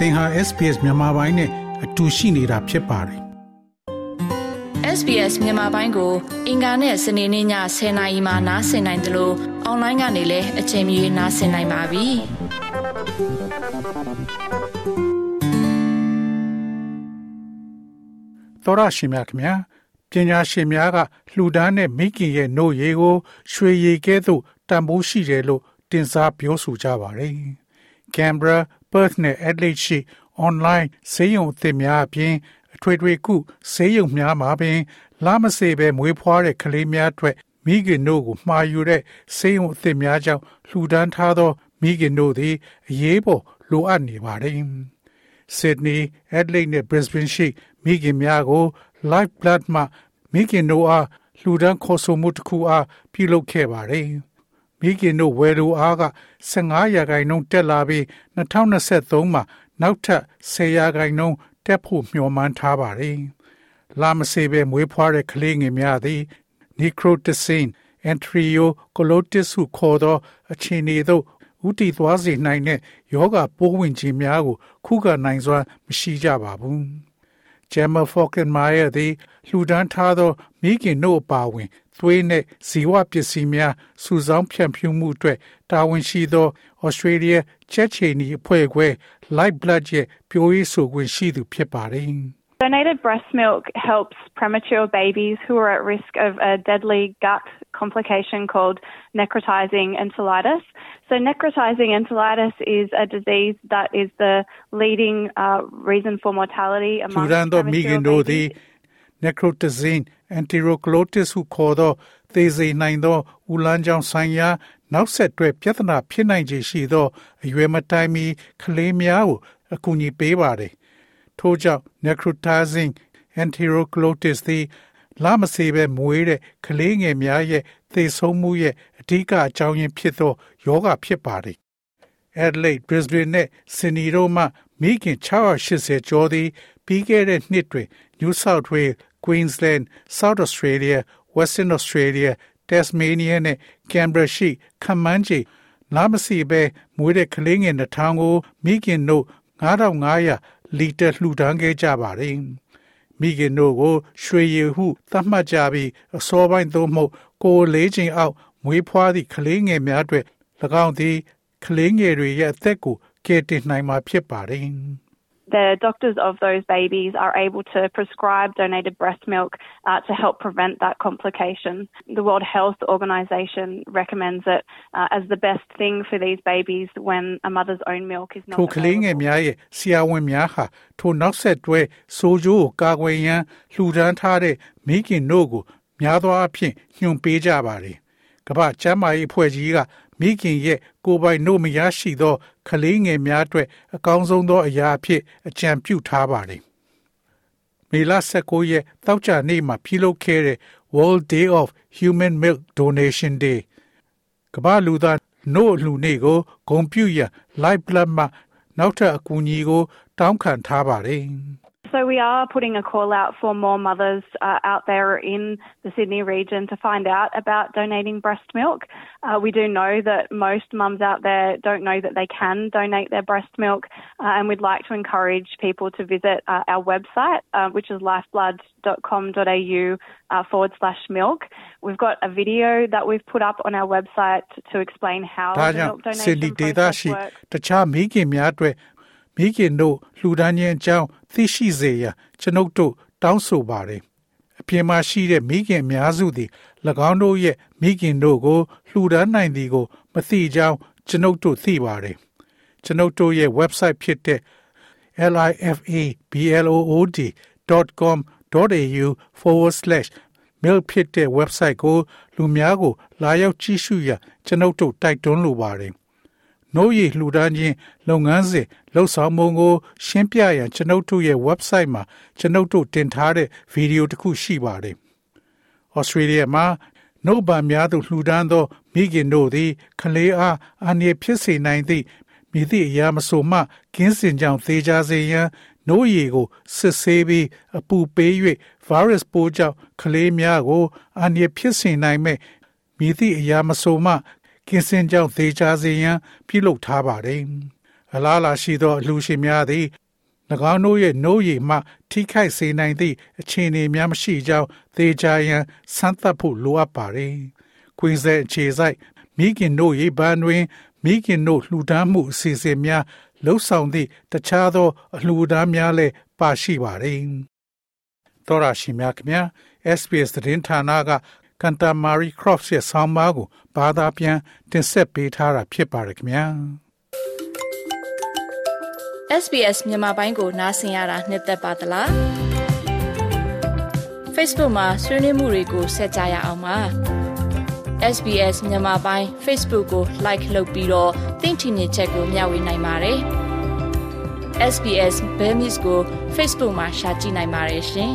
သင်ဟာ SPS မြန်မာပိုင်းနဲ့အတူရှိနေတာဖြစ်ပါတယ် SBS မြန်မာပိုင်းကို အင်ကာနဲ့စနေနေ့ည10:00နာရီမှနားဆင်နိုင်တယ်လို့အွန်လိုင်းကနေလည်းအချိန်မီနားဆင်နိုင်ပါပြီ။သောရရှင်များခင်ဗျာပညာရှင်များကလှူဒန်းတဲ့မိခင်ရဲ့နှုတ်ရည်ကို ရွှေရည်ကဲ့သို့တန်ဖိုးရှိတယ်လို့တင်စားပြောဆိုကြပါတယ်။ Canberra, Perth နဲ့ Adelaide ရှိ online ဆေးရုံအသစ်များအပြင်အထွေထွေကုဆေးရုံများမှာပင်လာမစေပဲမွေးဖွားတဲ့ကလေးများအတွက်မိခင်တို့ကိုမှာယူတဲ့ဆေးရုံအသစ်များကြောင့်လှူဒန်းထားသော မိခင်တို့သည်အရေးပေါ်လိုအပ်နေပါတယ်။ Sydney, Adelaide နဲ့ Brisbane ရှိမိခင်များကို Life Blood မှမိခင်တို့အားလှူဒန်းခေါ်ဆိုမှုတစ်ခုအားပြုလုပ်ခဲ့ပါတယ်။ မိခင်တို့ဝယ်လိုအားက15ရာခိုင်နှုန်းတက်လာပြီး2023မှာနောက်ထပ်10ရာခိုင်နှုန်းတက်ဖို့မျှော်မှန်းထားပါတယ်။လာမစေပဲမွေးဖွားတဲ့ကလေးငယ်များသည် necrotizine enterocolitis ဟုခေါ်သောအခြေအနေသို့ဥတီသွားစေနိုင်တဲ့ယောဂပိုးဝင်ခြင်းများကို ခုခံနိုင်စွမ်းမရှိကြပါဘူး။ Gemma Falkenmeyer သည်လှူဒန်းထားသောမိခင်တို့အပါအဝင်သွေးနှင့်ဇီဝပစ္စည်းများစုဆောင်းဖြန့်ဖြူးမှုအတွက်တာဝန်ရှိသော Australia ချက်ချီနီအဖွဲ့ခွဲ Light Blood ရဲ့ပြောရေးဆိုခွင့်ရှိသူဖြစ်ပါတယ်။ Donated breast milk helps premature babies who are at risk of a deadly gut complication called necrotizing enteritis. So, necrotizing enteritis is a disease that is the leading uh, reason for mortality among premature babies. necrotizine enterocolitis ဟုခေါ်သောသေစေနိုင်သောဦးလန်းကြောင်းဆိုင်ရာနောက်ဆက်တွဲပြဿနာဖြစ်နိုင်ခြေရှိသောအရွယ်မတိုင်မီကလေးများကိုအကူအညီပေးပါတယ်။ ထို့ကြောင့် necrotizing enterocolitis သည်လာမစေပဲမွေးတဲ့ကလေးငယ်များရဲ့သေဆုံးမှုရဲ့အဓိကအကြောင်းရင်းဖြစ်သောယောဂဖြစ်ပါတယ်။ Adelaide, Brisbane နဲ့ Sydney တို့မှမိခင်680ကျော်သည်ပြီးခဲ့တဲ့နှစ်တွင် New South Wales, Queensland, South Australia, Western Australia, Tasmania နဲ့ Canberra ရှိခမန်းချေလာမစီပဲမွေးတဲ့ကလေးငယ်နှထောင်ကိုမိခင်တို့9500 လီတာလှူဒန်းခဲ့ကြပါတယ်။မိခင်တို့ကိုရွှေရည်ဟုသတ်မှတ်ကြပြီးအစောပိုင်းသို့မဟုတ်ကိုလေးချိန်အောက်မွေးဖွားသည့်ကလေးငယ်များအတွက်၎င်းသည်ကလေးငယ်တွေရဲ့အသက်ကိုကယ်တင်နိုင်မှာဖြစ်ပါတယ်။ the doctors of those babies are able to prescribe donated breast milk uh, to help prevent that complication. The World Health Organization recommends it uh, as the best thing for these babies when a mother's own milk is not ထိုကလေးငယ်များရဲ့ဆရာဝန်များဟာထိုနောက်ဆက်တွဲဆိုးကျိုးကိုကာကွယ်ရန်လှူဒန်းထားတဲ့မိခင်တို့ကိုများသောအားဖြင့်ညွှန်ပေးကြပါတယ်။ကမ္ဘာ့ကျန်းမာရေးအဖွဲ့ကြီးက မိခင်ရဲ့ကိုယ်ပိုင်နှုတ်မရရှိသောကလေးငယ်များအတွက်အကောင်းဆုံးသောအရာအဖြစ်အကြံပြုထားပါတယ်။မေလ19ရက်တောက်ကြနေ့မှာပြုလုပ်ခဲ့တဲ့ World Day of Human Milk Donation Day ကမ္ဘာလူသားနို့လူနေ့ကိုဂုဏ်ပြုရန် Life Blood မှနောက်ထပ်အကူအညီကို တောင်းခံထားပါတယ်။ So we are putting a call out for more mothers uh, out there in the Sydney region to find out about donating breast milk. Uh, we do know that most mums out there don't know that they can donate their breast milk, uh, and we'd like to encourage people to visit uh, our website, uh, which is lifeblood.com.au uh, forward slash milk. We've got a video that we've put up on our website to explain how the milk donation process works. မိခင်တို့လှူဒန်းခြင်းအကြောင်းသိရှိစေရန်ကျွန်ုပ်တို့တောင်းဆိုပါတယ်။အပြင်မှာရှိတဲ့မိခင်အများစုသည်၎င်းတို့ရဲ့မိခင်တို့ကိုလှူဒန်းနိုင်သည်ကို မသိကြောင်းကျွန်ုပ်တို့သိပါတယ်။ကျွန်ုပ်တို့ရဲ့ website ဖြစ်တဲ့ lifablood.com.au forward slash mail ဖြစ်တဲ့ website ကို လူများကို လာရောက်ကြည့်ရှုရန်ကျွန်ုပ်တို့တိုက်တွန်းလိုပါတယ် နိုးရီလှူဒန်းခြင်းလုပ်ငန်းစဉ်လှုပ်ဆောင်မှုကိုရှင်းပြရန်ကျွန်ုပ်တို့ရဲ့ website မှာကျွန်ုပ်တို့တင်ထားတဲ့ဗီဒီယိုတစ်ခုရှိပါတယ်။ Australia မှာနှုတ်ပံများသို့လှူဒန်းသော မိခင်တို့သည်ကလေးအားအန္တရာယ်ဖြစ်စေနိုင်သည့်မိသည့်အရာမဆိုမှကင်းစင်ကြောင်သေးကြစေရန်နိုးရီကိုစစ်ဆေးပြီးအပူပေး၍ virus ပိုးကြောင့်ကလေးများကိုအန္တရာယ်ဖြစ်စေနိုင်မဲ့မိသည့်အရာမဆိုမှ ကင်းစင်ကြောင့်သေချာစေရန်ပြုလုပ်ထားပါတယ်။အလားလာရှိသောအလှရှင်များသည်၎င်းတို့ရဲ့နိုးရည်မှ ထိခိုက်စေနိုင်သည့်အခြေအနေများမရှိကြောင်းသေချာရန်စမ်းသပ်ဖို့လိုအပ်ပါတယ်။ကွင်းဆက်အခြေဆိုင်မိခင်တို့ရေပန်းတွင်မိခင်တို့လှူဒန်းမှုအစီအစဉ်များလှုပ်ဆောင်သည့်တခြားသောအလှူဒန်းများလည်းပါရှိပါတယ်။သောရရှိမြခင် SBS သတင်းဌာနက ကန်တာမာရီခရော့ဖ်ရဲ့ဆောင်းပါးကိုဘာသာပြန်တင်ဆက်ပေးထားတာဖြစ်ပါတယ်ခင်ဗျာ SBS မြန်မာပိုင်းကိုနားဆင်ရတာနှစ်သက်ပါတလား Facebook မှာဆွေးနွေးမှုတွေကိုဆက်ကြရအောင်ပါ SBS မြန်မာပိုင်း Facebook ကို like လုပ်ပြီးတော့သင်ချင်တဲ့ချက်ကိုမျှဝေနိုင်ပါတယ် SBS Bemis ကို Facebook မှာ share ကြည့်နိုင်ပါတယ်ရှင်